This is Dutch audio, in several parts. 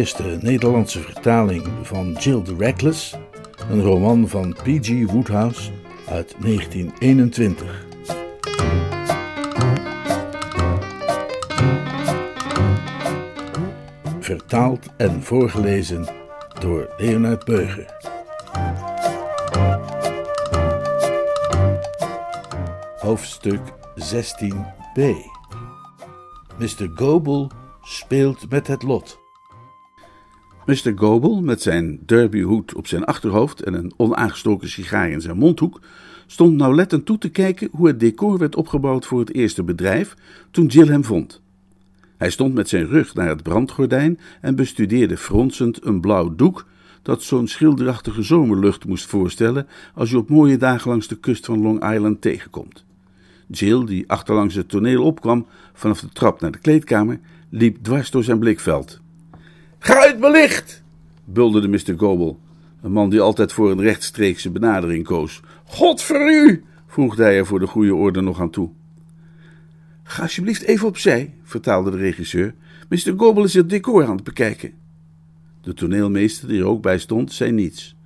Eerste Nederlandse vertaling van Jill the Reckless, een roman van P.G. Woodhouse uit 1921. Vertaald en voorgelezen door Leonard Beuger. Hoofdstuk 16b. Mr. Goebel speelt met het lot. Mr. Goebel, met zijn derbyhoed op zijn achterhoofd en een onaangestoken sigaar in zijn mondhoek, stond nauwlettend toe te kijken hoe het decor werd opgebouwd voor het eerste bedrijf toen Jill hem vond. Hij stond met zijn rug naar het brandgordijn en bestudeerde fronsend een blauw doek dat zo'n schilderachtige zomerlucht moest voorstellen als je op mooie dagen langs de kust van Long Island tegenkomt. Jill, die achterlangs het toneel opkwam vanaf de trap naar de kleedkamer, liep dwars door zijn blikveld. Ga uit mijn licht! bulderde Mr. Goebel, een man die altijd voor een rechtstreekse benadering koos. God voor u! voegde hij er voor de goede orde nog aan toe. Ga alsjeblieft even opzij, vertaalde de regisseur. Mr. Goebel is het decor aan het bekijken. De toneelmeester, die er ook bij stond, zei niets.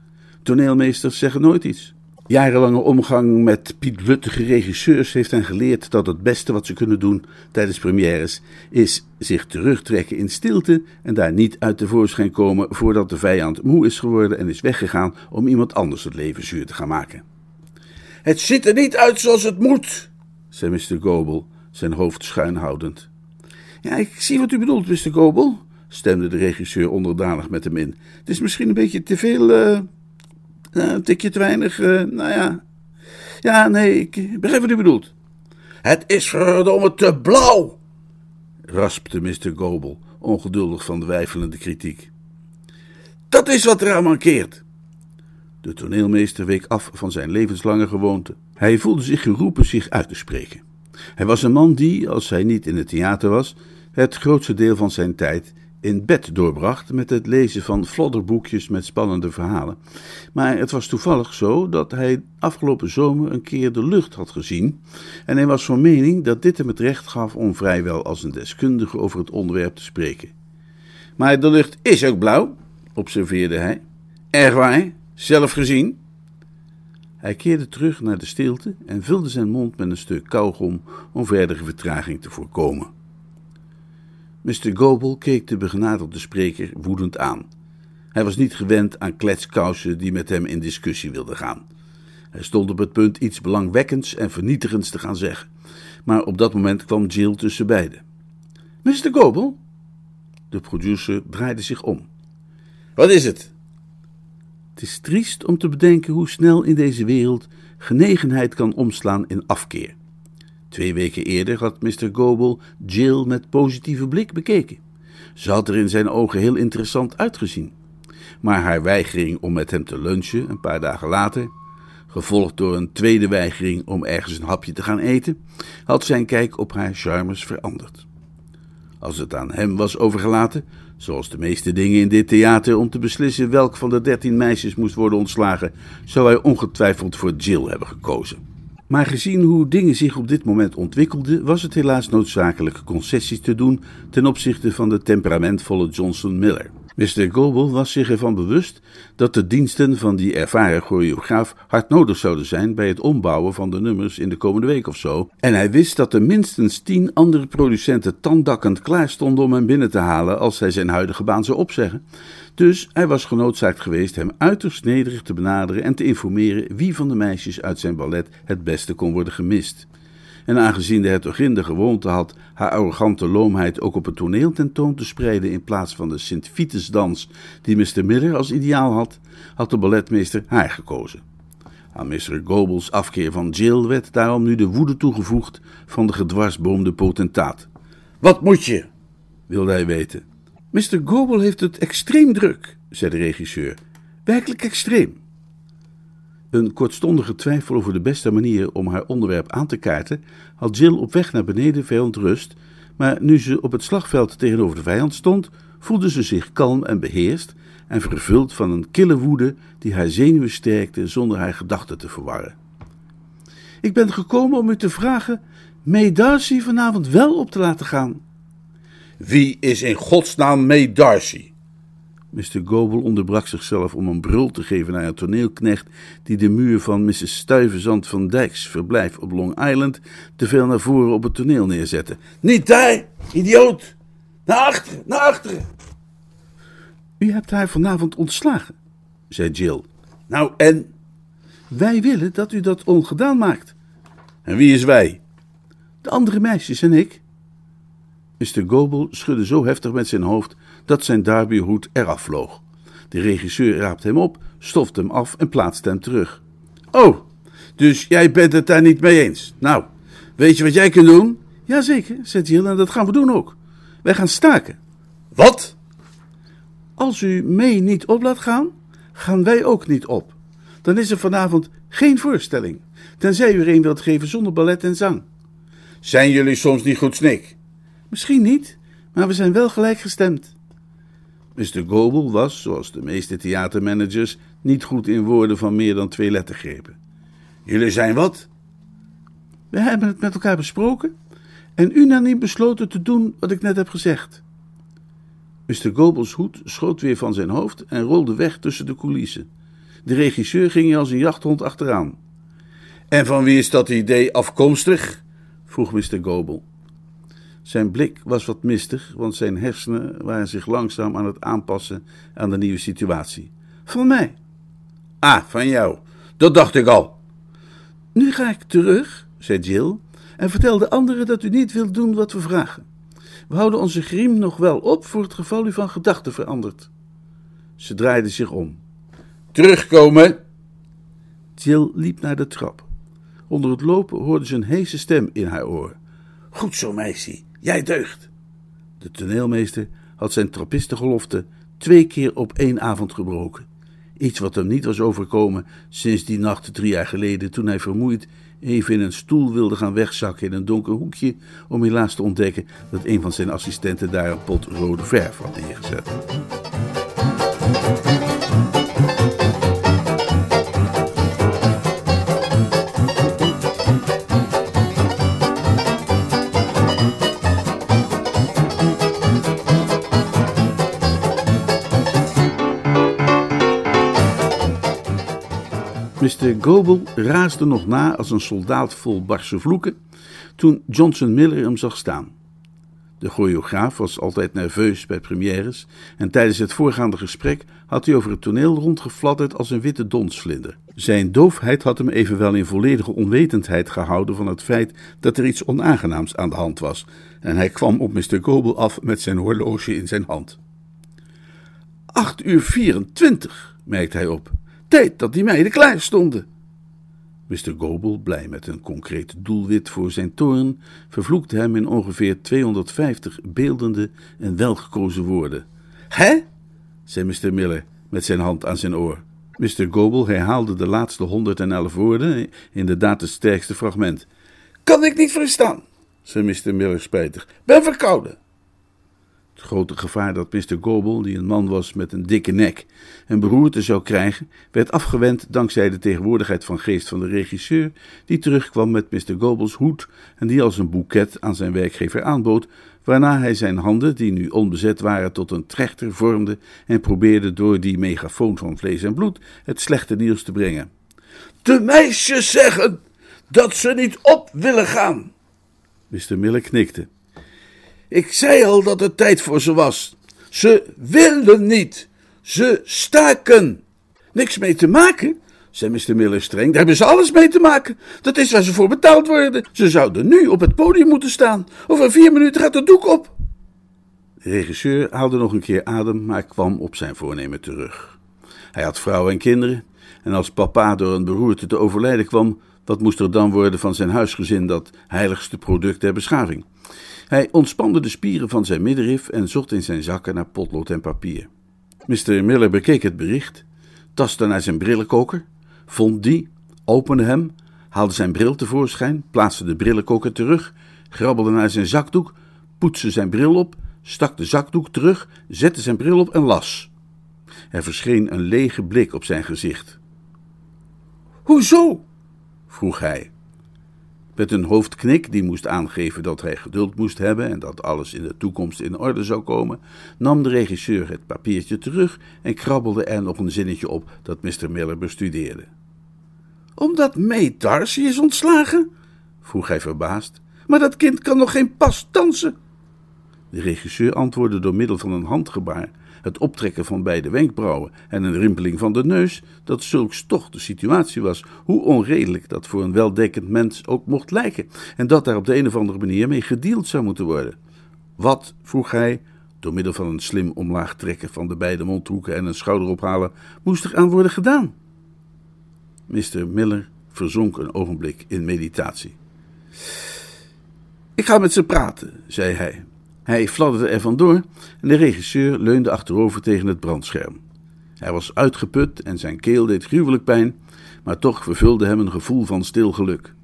Toneelmeesters zeggen nooit iets. Jarenlange omgang met pietluttige regisseurs heeft hen geleerd dat het beste wat ze kunnen doen tijdens premières is zich terugtrekken in stilte en daar niet uit tevoorschijn komen voordat de vijand moe is geworden en is weggegaan om iemand anders het leven zuur te gaan maken. Het ziet er niet uit zoals het moet, zei Mr. Goebel, zijn hoofd schuin houdend. Ja, ik zie wat u bedoelt, Mr. Goebel, stemde de regisseur onderdanig met hem in. Het is misschien een beetje te veel. Uh, een tikje te weinig. Uh, nou ja. Ja, nee, ik begrijp wat u bedoelt. Het is verdomme te blauw, raspte Mr. Goebel, ongeduldig van de wijfelende kritiek. Dat is wat eraan mankeert. De toneelmeester week af van zijn levenslange gewoonte. Hij voelde zich geroepen zich uit te spreken. Hij was een man die, als hij niet in het theater was, het grootste deel van zijn tijd in bed doorbracht met het lezen van flodderboekjes met spannende verhalen. Maar het was toevallig zo dat hij afgelopen zomer een keer de lucht had gezien en hij was van mening dat dit hem het recht gaf om vrijwel als een deskundige over het onderwerp te spreken. Maar de lucht is ook blauw, observeerde hij. Erg waar, zelf gezien. Hij keerde terug naar de stilte en vulde zijn mond met een stuk kauwgom om verdere vertraging te voorkomen. Mr. Goebel keek de begenadelde spreker woedend aan. Hij was niet gewend aan kletskousen die met hem in discussie wilden gaan. Hij stond op het punt iets belangwekkends en vernietigends te gaan zeggen, maar op dat moment kwam Jill tussen beiden. Mr. Goebel? De producer draaide zich om. Wat is het? Het is triest om te bedenken hoe snel in deze wereld genegenheid kan omslaan in afkeer. Twee weken eerder had Mr. Goebel Jill met positieve blik bekeken. Ze had er in zijn ogen heel interessant uitgezien. Maar haar weigering om met hem te lunchen een paar dagen later, gevolgd door een tweede weigering om ergens een hapje te gaan eten, had zijn kijk op haar charmes veranderd. Als het aan hem was overgelaten, zoals de meeste dingen in dit theater, om te beslissen welk van de dertien meisjes moest worden ontslagen, zou hij ongetwijfeld voor Jill hebben gekozen. Maar gezien hoe dingen zich op dit moment ontwikkelden, was het helaas noodzakelijk concessies te doen ten opzichte van de temperamentvolle Johnson Miller. Mr. Goebel was zich ervan bewust dat de diensten van die ervaren choreograaf hard nodig zouden zijn bij het ombouwen van de nummers in de komende week of zo. En hij wist dat er minstens tien andere producenten tandakkend klaar stonden om hem binnen te halen als hij zijn huidige baan zou opzeggen. Dus hij was genoodzaakt geweest hem uiterst nederig te benaderen en te informeren wie van de meisjes uit zijn ballet het beste kon worden gemist. En aangezien de hertogin de gewoonte had haar arrogante loomheid ook op het toneel tentoon te spreiden in plaats van de Sint-Vitusdans die Mr. Miller als ideaal had, had de balletmeester haar gekozen. Aan Mr. Goebbels afkeer van Jill werd daarom nu de woede toegevoegd van de gedwarsboomde potentaat. Wat moet je? wilde hij weten. Mr. Goebel heeft het extreem druk, zei de regisseur. Werkelijk extreem. Een kortstondige twijfel over de beste manier om haar onderwerp aan te kaarten had Jill op weg naar beneden verontrust, maar nu ze op het slagveld tegenover de vijand stond, voelde ze zich kalm en beheerst en vervuld van een kille woede die haar zenuwen sterkte zonder haar gedachten te verwarren. Ik ben gekomen om u te vragen May Darcy vanavond wel op te laten gaan. Wie is in godsnaam May Darcy? Mr. Goebel onderbrak zichzelf om een brul te geven naar een toneelknecht die de muur van Mrs. Stuyvesant van Dijks verblijf op Long Island te veel naar voren op het toneel neerzette. Niet daar, idioot! Naar achteren, naar achteren! U hebt haar vanavond ontslagen, zei Jill. Nou en? Wij willen dat u dat ongedaan maakt. En wie is wij? De andere meisjes en ik. Mr. Goebel schudde zo heftig met zijn hoofd dat zijn derbyhoed eraf vloog. De regisseur raapte hem op, stofte hem af en plaatste hem terug. Oh, dus jij bent het daar niet mee eens? Nou, weet je wat jij kunt doen? Jazeker, zei Jill, en dat gaan we doen ook. Wij gaan staken. Wat? Als u mee niet op laat gaan, gaan wij ook niet op. Dan is er vanavond geen voorstelling, tenzij u er een wilt geven zonder ballet en zang. Zijn jullie soms niet goed snik? Misschien niet, maar we zijn wel gelijkgestemd. Mr. Goebel was, zoals de meeste theatermanagers, niet goed in woorden van meer dan twee lettergrepen. Jullie zijn wat? We hebben het met elkaar besproken en unaniem besloten te doen wat ik net heb gezegd. Mr. Goebels hoed schoot weer van zijn hoofd en rolde weg tussen de coulissen. De regisseur ging als een jachthond achteraan. En van wie is dat idee afkomstig? vroeg Mr. Goebel. Zijn blik was wat mistig, want zijn hersenen waren zich langzaam aan het aanpassen aan de nieuwe situatie. Van mij. Ah, van jou. Dat dacht ik al. Nu ga ik terug, zei Jill, en vertel de anderen dat u niet wilt doen wat we vragen. We houden onze griem nog wel op voor het geval u van gedachten verandert. Ze draaide zich om. Terugkomen! Jill liep naar de trap. Onder het lopen hoorde ze een heese stem in haar oor. Goed zo, meisje, jij deugt. De toneelmeester had zijn trappistengelofte twee keer op één avond gebroken. Iets wat hem niet was overkomen sinds die nacht drie jaar geleden, toen hij vermoeid even in een stoel wilde gaan wegzakken in een donker hoekje, om helaas te ontdekken dat een van zijn assistenten daar een pot rode verf had neergezet. Mr. Goebel raasde nog na als een soldaat vol barse vloeken toen Johnson Miller hem zag staan. De choreograaf was altijd nerveus bij premières en tijdens het voorgaande gesprek had hij over het toneel rondgefladderd als een witte donsvlinder. Zijn doofheid had hem evenwel in volledige onwetendheid gehouden van het feit dat er iets onaangenaams aan de hand was en hij kwam op Mr. Goebel af met zijn horloge in zijn hand. Acht uur vierentwintig, merkte hij op. Tijd dat die meiden klaar stonden. Mr. Goebel, blij met een concreet doelwit voor zijn toorn, vervloekte hem in ongeveer 250 beeldende en welgekozen woorden. Hè? zei Mr. Miller met zijn hand aan zijn oor. Mr. Goebel herhaalde de laatste 111 woorden, inderdaad het sterkste fragment. Kan ik niet verstaan, zei Mr. Miller spijtig. Ben verkouden. Het grote gevaar dat Mr. Goebel, die een man was met een dikke nek, een beroerte zou krijgen, werd afgewend dankzij de tegenwoordigheid van geest van de regisseur, die terugkwam met Mr. Goebels hoed en die als een boeket aan zijn werkgever aanbood, waarna hij zijn handen, die nu onbezet waren, tot een trechter vormde en probeerde door die megafoon van vlees en bloed het slechte nieuws te brengen. De meisjes zeggen dat ze niet op willen gaan. Mr. Miller knikte. Ik zei al dat het tijd voor ze was. Ze wilden niet. Ze staken. Niks mee te maken, zei Mr. Miller streng. Daar hebben ze alles mee te maken. Dat is waar ze voor betaald worden. Ze zouden nu op het podium moeten staan. Over vier minuten gaat het doek op. De regisseur haalde nog een keer adem, maar kwam op zijn voornemen terug. Hij had vrouw en kinderen En als papa door een beroerte te overlijden kwam, wat moest er dan worden van zijn huisgezin, dat heiligste product der beschaving? Hij ontspande de spieren van zijn middenrif en zocht in zijn zakken naar potlood en papier. Mr. Miller bekeek het bericht, tastte naar zijn brillenkoker, vond die, opende hem, haalde zijn bril tevoorschijn, plaatste de brillenkoker terug, grabbelde naar zijn zakdoek, poetste zijn bril op, stak de zakdoek terug, zette zijn bril op en las. Er verscheen een lege blik op zijn gezicht. Hoezo? vroeg hij. Met een hoofdknik, die moest aangeven dat hij geduld moest hebben en dat alles in de toekomst in orde zou komen, nam de regisseur het papiertje terug en krabbelde er nog een zinnetje op dat Mr. Miller bestudeerde. Omdat May Darcy is ontslagen? vroeg hij verbaasd. Maar dat kind kan nog geen pas dansen. De regisseur antwoordde door middel van een handgebaar, het optrekken van beide wenkbrauwen en een rimpeling van de neus, dat zulks toch de situatie was, hoe onredelijk dat voor een weldekkend mens ook mocht lijken, en dat daar op de een of andere manier mee gedeeld zou moeten worden. Wat, vroeg hij, door middel van een slim omlaag trekken van de beide mondhoeken en een schouder ophalen, moest er aan worden gedaan? Mr. Miller verzonk een ogenblik in meditatie. Ik ga met ze praten, zei hij. Hij fladderde er vandoor en de regisseur leunde achterover tegen het brandscherm. Hij was uitgeput en zijn keel deed gruwelijk pijn, maar toch vervulde hem een gevoel van stil geluk.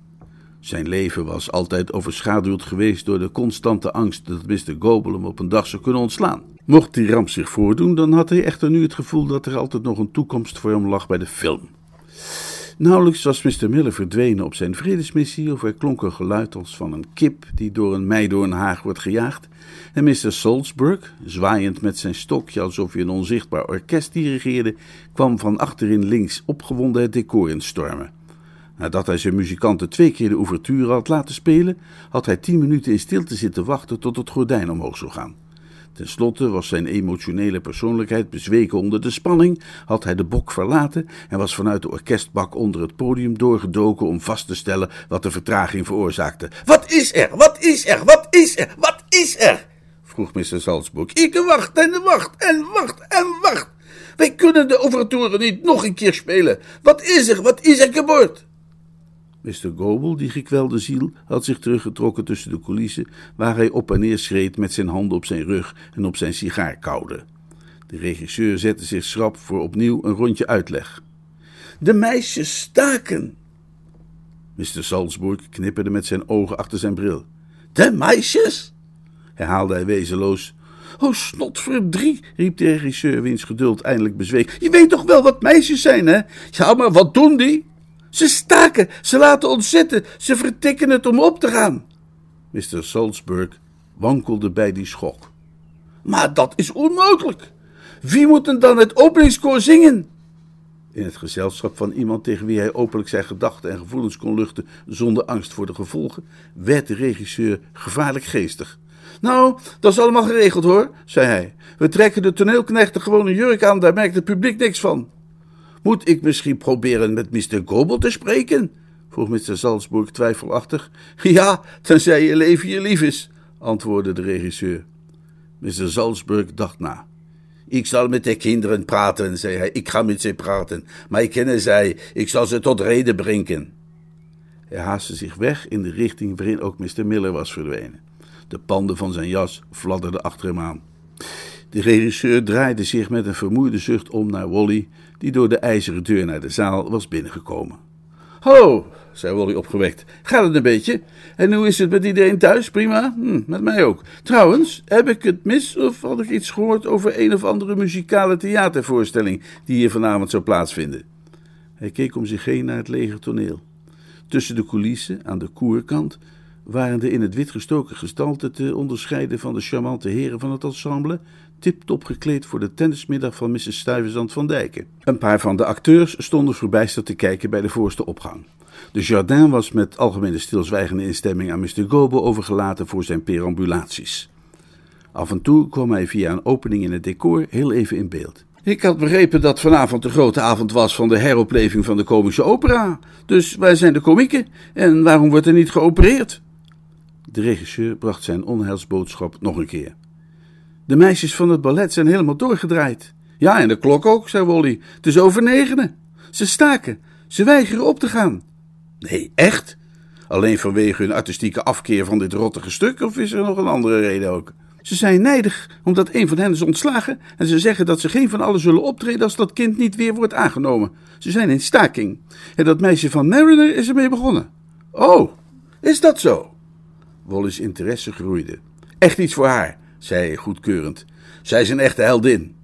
Zijn leven was altijd overschaduwd geweest door de constante angst dat Mr. Goble hem op een dag zou kunnen ontslaan. Mocht die ramp zich voordoen, dan had hij echter nu het gevoel dat er altijd nog een toekomst voor hem lag bij de film. Nauwelijks was Mr. Miller verdwenen op zijn vredesmissie, of er klonk een geluid als van een kip die door een meidoornhaag wordt gejaagd, en Mr. Salzburg, zwaaiend met zijn stokje alsof hij een onzichtbaar orkest dirigeerde, kwam van achterin links opgewonden het decor instormen. Nadat hij zijn muzikanten twee keer de ouverture had laten spelen, had hij tien minuten in stilte zitten wachten tot het gordijn omhoog zou gaan. Ten slotte was zijn emotionele persoonlijkheid bezweken onder de spanning, had hij de bok verlaten en was vanuit de orkestbak onder het podium doorgedoken om vast te stellen wat de vertraging veroorzaakte. Wat is er? Wat is er? Wat is er? Wat is er? vroeg Mr. Salzburg. Ik wacht en wacht en wacht en wacht. Wij kunnen de overtoren niet nog een keer spelen. Wat is er? Wat is er gebeurd? Mr. Goble, die gekwelde ziel, had zich teruggetrokken tussen de coulissen, waar hij op en neer schreed met zijn handen op zijn rug en op zijn sigaar kauwde. De regisseur zette zich schrap voor opnieuw een rondje uitleg. De meisjes staken. Mr. Salzburg knipperde met zijn ogen achter zijn bril. De meisjes? herhaalde hij wezenloos. Oh, snotverdrie, riep de regisseur, wiens geduld eindelijk bezweek. Je weet toch wel wat meisjes zijn, hè? Ja, maar wat doen die? Ze staken, ze laten ons zitten, ze vertikken het om op te gaan. Mr. Salzburg wankelde bij die schok. Maar dat is onmogelijk. Wie moet dan het openingskoor zingen? In het gezelschap van iemand tegen wie hij openlijk zijn gedachten en gevoelens kon luchten zonder angst voor de gevolgen, werd de regisseur gevaarlijk geestig. Nou, dat is allemaal geregeld hoor, zei hij. We trekken de toneelknechten gewoon een jurk aan, daar merkt het publiek niks van. Moet ik misschien proberen met Mr. Gobel te spreken? vroeg Mr. Salzburg twijfelachtig. Ja, tenzij je leven je lief is, antwoordde de regisseur. Mr. Salzburg dacht na. Ik zal met de kinderen praten, zei hij. Ik ga met ze praten. Maar ik kenne zij. Ik zal ze tot reden brengen. Hij haastte zich weg in de richting waarin ook Mr. Miller was verdwenen. De panden van zijn jas fladderden achter hem aan. De regisseur draaide zich met een vermoeide zucht om naar Wally, die door de ijzeren deur naar de zaal was binnengekomen. Ho, zei Wally opgewekt. Gaat het een beetje? En hoe is het met iedereen thuis? Prima? Hm, met mij ook. Trouwens, heb ik het mis of had ik iets gehoord over een of andere muzikale theatervoorstelling die hier vanavond zou plaatsvinden? Hij keek om zich heen naar het lege toneel. Tussen de coulissen, aan de koerkant, waren de in het wit gestoken gestalten te onderscheiden van de charmante heren van het ensemble, tiptop gekleed voor de tennismiddag van Mrs. Stuyvesant van Dijken. Een paar van de acteurs stonden verbijsterd te kijken bij de voorste opgang. De jardin was met algemene stilzwijgende instemming aan Mr. Gobe overgelaten voor zijn perambulaties. Af en toe kwam hij via een opening in het decor heel even in beeld. Ik had begrepen dat vanavond de grote avond was van de heropleving van de komische opera. Dus wij zijn de komieken. En waarom wordt er niet geopereerd? De regisseur bracht zijn onheilsboodschap nog een keer. De meisjes van het ballet zijn helemaal doorgedraaid. Ja, en de klok ook, zei Wolly. Het is over negenen. Ze staken. Ze weigeren op te gaan. Nee, echt? Alleen vanwege hun artistieke afkeer van dit rottige stuk, of is er nog een andere reden ook? Ze zijn nijdig omdat een van hen is ontslagen en ze zeggen dat ze geen van allen zullen optreden als dat kind niet weer wordt aangenomen. Ze zijn in staking. En dat meisje van Mariner is ermee begonnen. Oh, is dat zo? Wally's interesse groeide. Echt iets voor haar, zei hij goedkeurend. Zij is een echte heldin.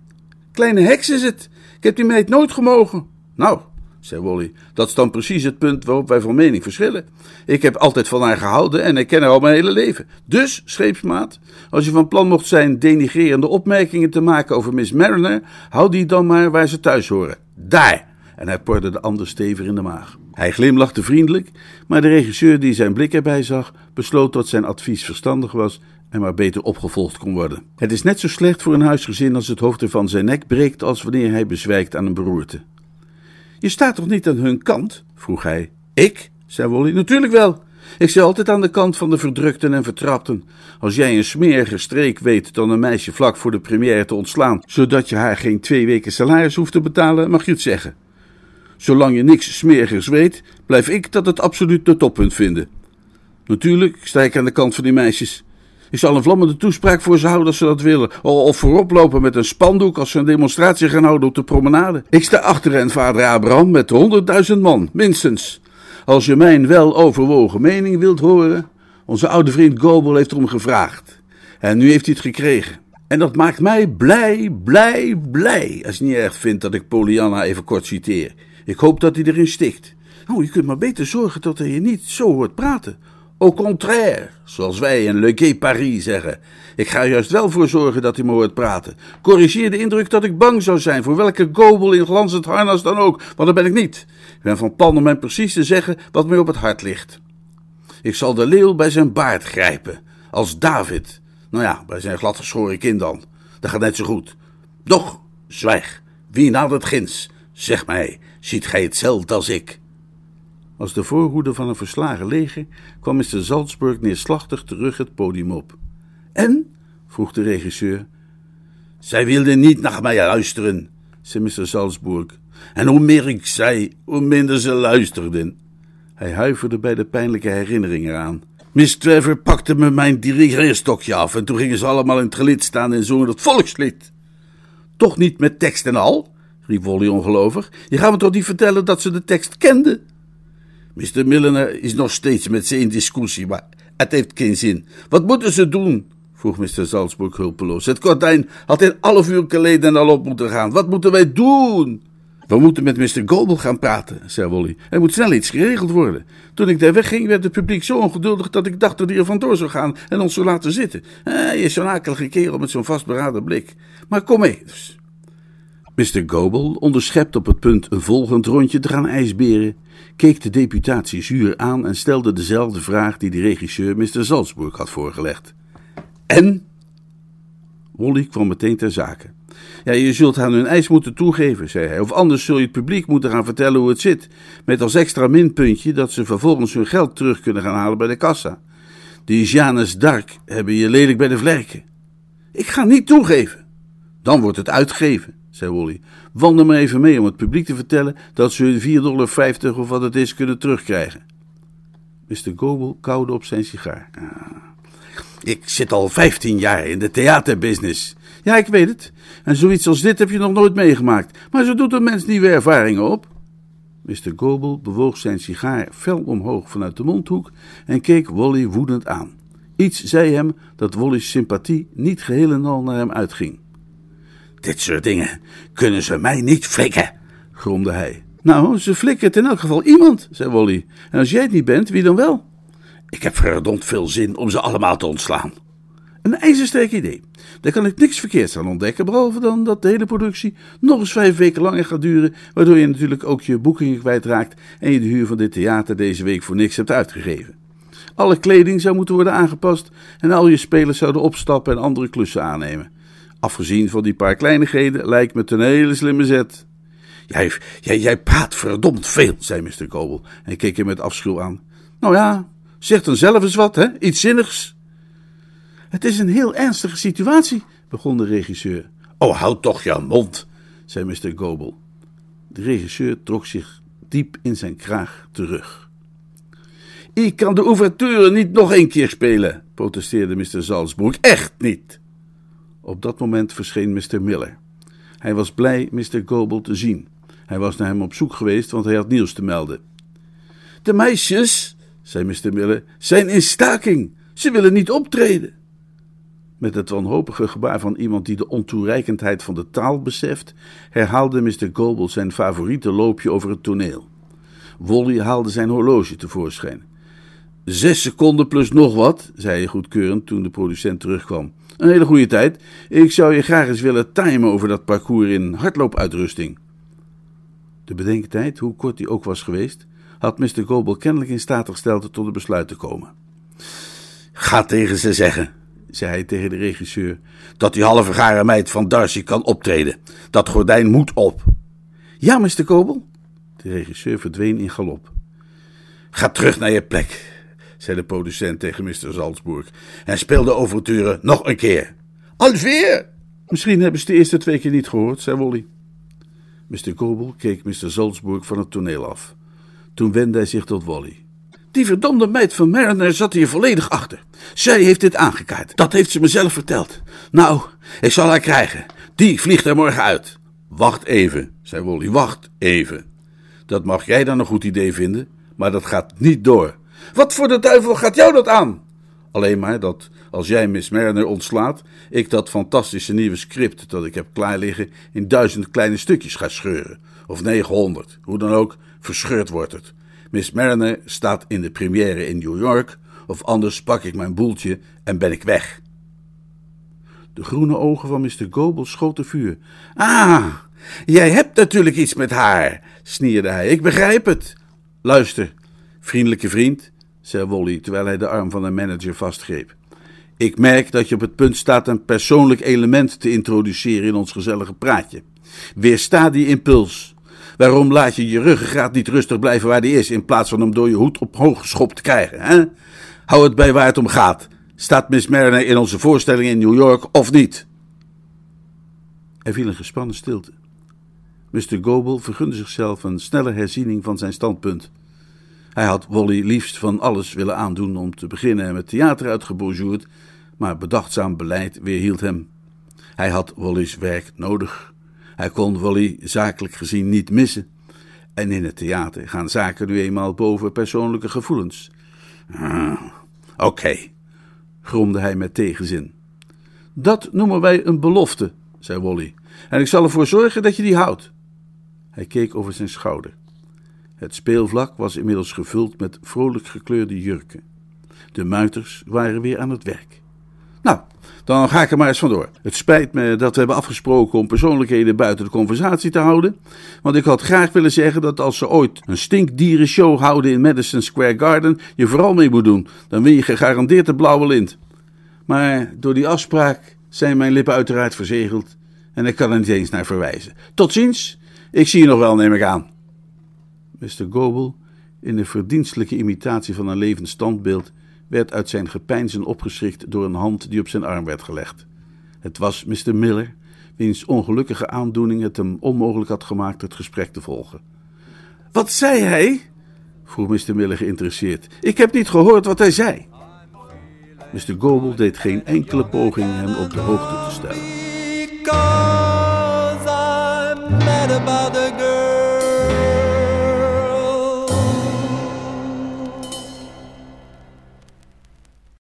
Kleine heks is het. Ik heb die meid nooit gemogen. Nou, zei Wally, dat is dan precies het punt waarop wij van mening verschillen. Ik heb altijd van haar gehouden en ik ken haar al mijn hele leven. Dus, scheepsmaat, als je van plan mocht zijn denigrerende opmerkingen te maken over Miss Mariner, hou die dan maar waar ze thuis horen. Daar! En hij porde de ander stevig in de maag. Hij glimlachte vriendelijk, maar de regisseur die zijn blik erbij zag, besloot dat zijn advies verstandig was en maar beter opgevolgd kon worden. Het is net zo slecht voor een huisgezin als het hoofd ervan zijn nek breekt als wanneer hij bezwijkt aan een beroerte. Je staat toch niet aan hun kant? vroeg hij. Ik? zei Wally. Natuurlijk wel. Ik sta altijd aan de kant van de verdrukten en vertrapten. Als jij een smerige streek weet dan een meisje vlak voor de première te ontslaan, zodat je haar geen twee weken salaris hoeft te betalen, mag je het zeggen. Zolang je niks smerigers weet, blijf ik dat het absoluut de toppunt vinden. Natuurlijk sta ik aan de kant van die meisjes. Ik zal een vlammende toespraak voor ze houden als ze dat willen. Of voorop lopen met een spandoek als ze een demonstratie gaan houden op de promenade. Ik sta achter hen, vader Abraham, met honderdduizend man, minstens. Als je mijn wel overwogen mening wilt horen, onze oude vriend Gobel heeft erom gevraagd. En nu heeft hij het gekregen. En dat maakt mij blij, blij, blij, als je niet erg vindt dat ik Pollyanna even kort citeer. Ik hoop dat hij erin stikt. Oh, je kunt maar beter zorgen dat hij je niet zo hoort praten. Au contraire, zoals wij in Le Gay Paris zeggen. Ik ga er juist wel voor zorgen dat hij me hoort praten. Corrigeer de indruk dat ik bang zou zijn voor welke gobel in glanzend harnas dan ook, want dat ben ik niet. Ik ben van plan om hem precies te zeggen wat mij op het hart ligt. Ik zal de leeuw bij zijn baard grijpen, als David. Nou ja, bij zijn gladgeschoren kin dan. Dat gaat net zo goed. Doch, zwijg. Wie nadert ginds? Zeg mij, ziet gij hetzelfde als ik? Als de voorhoede van een verslagen leger kwam Mr. Salzburg neerslachtig terug het podium op. En? vroeg de regisseur. Zij wilden niet naar mij luisteren, zei Mr. Salzburg. En hoe meer ik zei, hoe minder ze luisterden. Hij huiverde bij de pijnlijke herinnering eraan. Miss Trevor pakte me mijn dirigeerstokje af en toen gingen ze allemaal in het gelid staan en zongen het volkslied. Toch niet met tekst en al? Riep Wally ongelovig. Je gaat me toch niet vertellen dat ze de tekst kenden? Mr. Milliner is nog steeds met ze in discussie, maar het heeft geen zin. Wat moeten ze doen? vroeg Mr. Salzburg hulpeloos. Het gordijn had een half uur geleden al op moeten gaan. Wat moeten wij doen? We moeten met Mr. Goebel gaan praten, zei Wally. Er moet snel iets geregeld worden. Toen ik daar wegging, werd het publiek zo ongeduldig dat ik dacht dat hij er vandoor zou gaan en ons zou laten zitten. Eh, hij is zo'n akelige kerel met zo'n vastberaden blik. Maar kom mee. Dus. Mr. Goebel, onderschept op het punt een volgend rondje te gaan ijsberen, keek de deputatie zuur aan en stelde dezelfde vraag die de regisseur Mr. Salzburg had voorgelegd. En? Wally kwam meteen ter zake. Ja, je zult aan hun eis moeten toegeven, zei hij, of anders zul je het publiek moeten gaan vertellen hoe het zit, met als extra minpuntje dat ze vervolgens hun geld terug kunnen gaan halen bij de kassa. Die Janus Dark hebben je lelijk bij de vlerken. Ik ga niet toegeven. Dan wordt het uitgegeven zei Wally. Wandel maar even mee om het publiek te vertellen dat ze hun 4,50 dollar of wat het is kunnen terugkrijgen. Mr. Goebel kauwde op zijn sigaar. Ah. Ik zit al 15 jaar in de theaterbusiness. Ja, ik weet het. En zoiets als dit heb je nog nooit meegemaakt. Maar zo doet een mens nieuwe ervaringen op. Mr. Goebel bewoog zijn sigaar fel omhoog vanuit de mondhoek en keek Wally woedend aan. Iets zei hem dat Wally's sympathie niet geheel en al naar hem uitging. Dit soort dingen kunnen ze mij niet flikken, gromde hij. Nou, ze flikken het in elk geval iemand, zei Wally. En als jij het niet bent, wie dan wel? Ik heb verdomd veel zin om ze allemaal te ontslaan. Een ijzersterk idee. Daar kan ik niks verkeerds aan ontdekken, behalve dan dat de hele productie nog eens vijf weken langer gaat duren, waardoor je natuurlijk ook je boekingen kwijtraakt en je de huur van dit theater deze week voor niks hebt uitgegeven. Alle kleding zou moeten worden aangepast en al je spelers zouden opstappen en andere klussen aannemen. Afgezien van die paar kleinigheden lijkt me het een hele slimme zet. Jij, jij, jij praat verdomd veel, zei Mr. Goble en keek hem met afschuw aan. Nou ja, zeg dan zelf eens wat, hè? Iets zinnigs. Het is een heel ernstige situatie, begon de regisseur. Oh, houd toch je mond, zei Mr. Goble. De regisseur trok zich diep in zijn kraag terug. Ik kan de ouverture niet nog een keer spelen, protesteerde Mr. Salzburg. Echt niet. Op dat moment verscheen Mr. Miller. Hij was blij Mr. Goebel te zien. Hij was naar hem op zoek geweest, want hij had nieuws te melden. De meisjes, zei Mr. Miller, zijn in staking. Ze willen niet optreden. Met het wanhopige gebaar van iemand die de ontoereikendheid van de taal beseft, herhaalde Mr. Goebel zijn favoriete loopje over het toneel. Wally haalde zijn horloge tevoorschijn. Zes seconden plus nog wat, zei hij goedkeurend toen de producent terugkwam. Een hele goede tijd. Ik zou je graag eens willen timen over dat parcours in hardloopuitrusting. De bedenktijd, hoe kort die ook was geweest, had Mr. Goebel kennelijk in staat gesteld tot een besluit te komen. Ga tegen ze zeggen, zei hij tegen de regisseur, dat die halve gare meid van Darcy kan optreden. Dat gordijn moet op. Ja, Mr. Goebel. De regisseur verdween in galop. Ga terug naar je plek, zei de producent tegen Mr. Salzburg, en speel de overture nog een keer. Alweer? Misschien hebben ze de eerste twee keer niet gehoord, zei Wally. Mr. Goebel keek Mr. Salzburg van het toneel af. Toen wendde hij zich tot Wally. Die verdomde meid van Mariner zat hier volledig achter. Zij heeft dit aangekaart. Dat heeft ze mezelf verteld. Nou, ik zal haar krijgen. Die vliegt er morgen uit. Wacht even, zei Wally. Wacht even. Dat mag jij dan een goed idee vinden, maar dat gaat niet door. Wat voor de duivel gaat jou dat aan? Alleen maar dat als jij Miss Mariner ontslaat, ik dat fantastische nieuwe script dat ik heb klaar liggen in duizend kleine stukjes ga scheuren. Of 900, hoe dan ook, verscheurd wordt het. Miss Mariner staat in de première in New York, of anders pak ik mijn boeltje en ben ik weg. De groene ogen van Mr. Goebel schoten vuur. Ah, jij hebt natuurlijk iets met haar, snierde hij. Ik begrijp het. Luister, vriendelijke vriend, zei Wally terwijl hij de arm van de manager vastgreep. Ik merk dat je op het punt staat een persoonlijk element te introduceren in ons gezellige praatje. Weersta die impuls. Waarom laat je je ruggengraat niet rustig blijven waar die is, in plaats van hem door je hoed op hoog geschopt te krijgen? Hè? Hou het bij waar het om gaat. Staat Miss Mariner in onze voorstelling in New York of niet? Er viel een gespannen stilte. Mr. Goebel vergunde zichzelf een snelle herziening van zijn standpunt. Hij had Wally liefst van alles willen aandoen om te beginnen met theater uitgebonjourd, maar bedachtzaam beleid weerhield hem. Hij had Wally's werk nodig. Hij kon Wally zakelijk gezien niet missen. En in het theater gaan zaken nu eenmaal boven persoonlijke gevoelens. Ah, Oké, gromde hij met tegenzin. Dat noemen wij een belofte, zei Wally. En ik zal ervoor zorgen dat je die houdt. Hij keek over zijn schouder. Het speelvlak was inmiddels gevuld met vrolijk gekleurde jurken. De muiters waren weer aan het werk. Nou, dan ga ik er maar eens vandoor. Het spijt me dat we hebben afgesproken om persoonlijkheden buiten de conversatie te houden. Want ik had graag willen zeggen dat als ze ooit een stinkdierenshow houden in Madison Square Garden, je vooral mee moet doen. Dan win je gegarandeerd de blauwe lint. Maar door die afspraak zijn mijn lippen uiteraard verzegeld en ik kan er niet eens naar verwijzen. Tot ziens, ik zie je nog wel, neem ik aan. Mr. Goebel, in de verdienstelijke imitatie van een levend standbeeld, werd uit zijn gepeinzen opgeschrikt door een hand die op zijn arm werd gelegd. Het was Mr. Miller, wiens ongelukkige aandoening het hem onmogelijk had gemaakt het gesprek te volgen. Wat zei hij? vroeg Mr. Miller geïnteresseerd. Ik heb niet gehoord wat hij zei. Mr. Goebel deed geen enkele poging hem op de hoogte te stellen.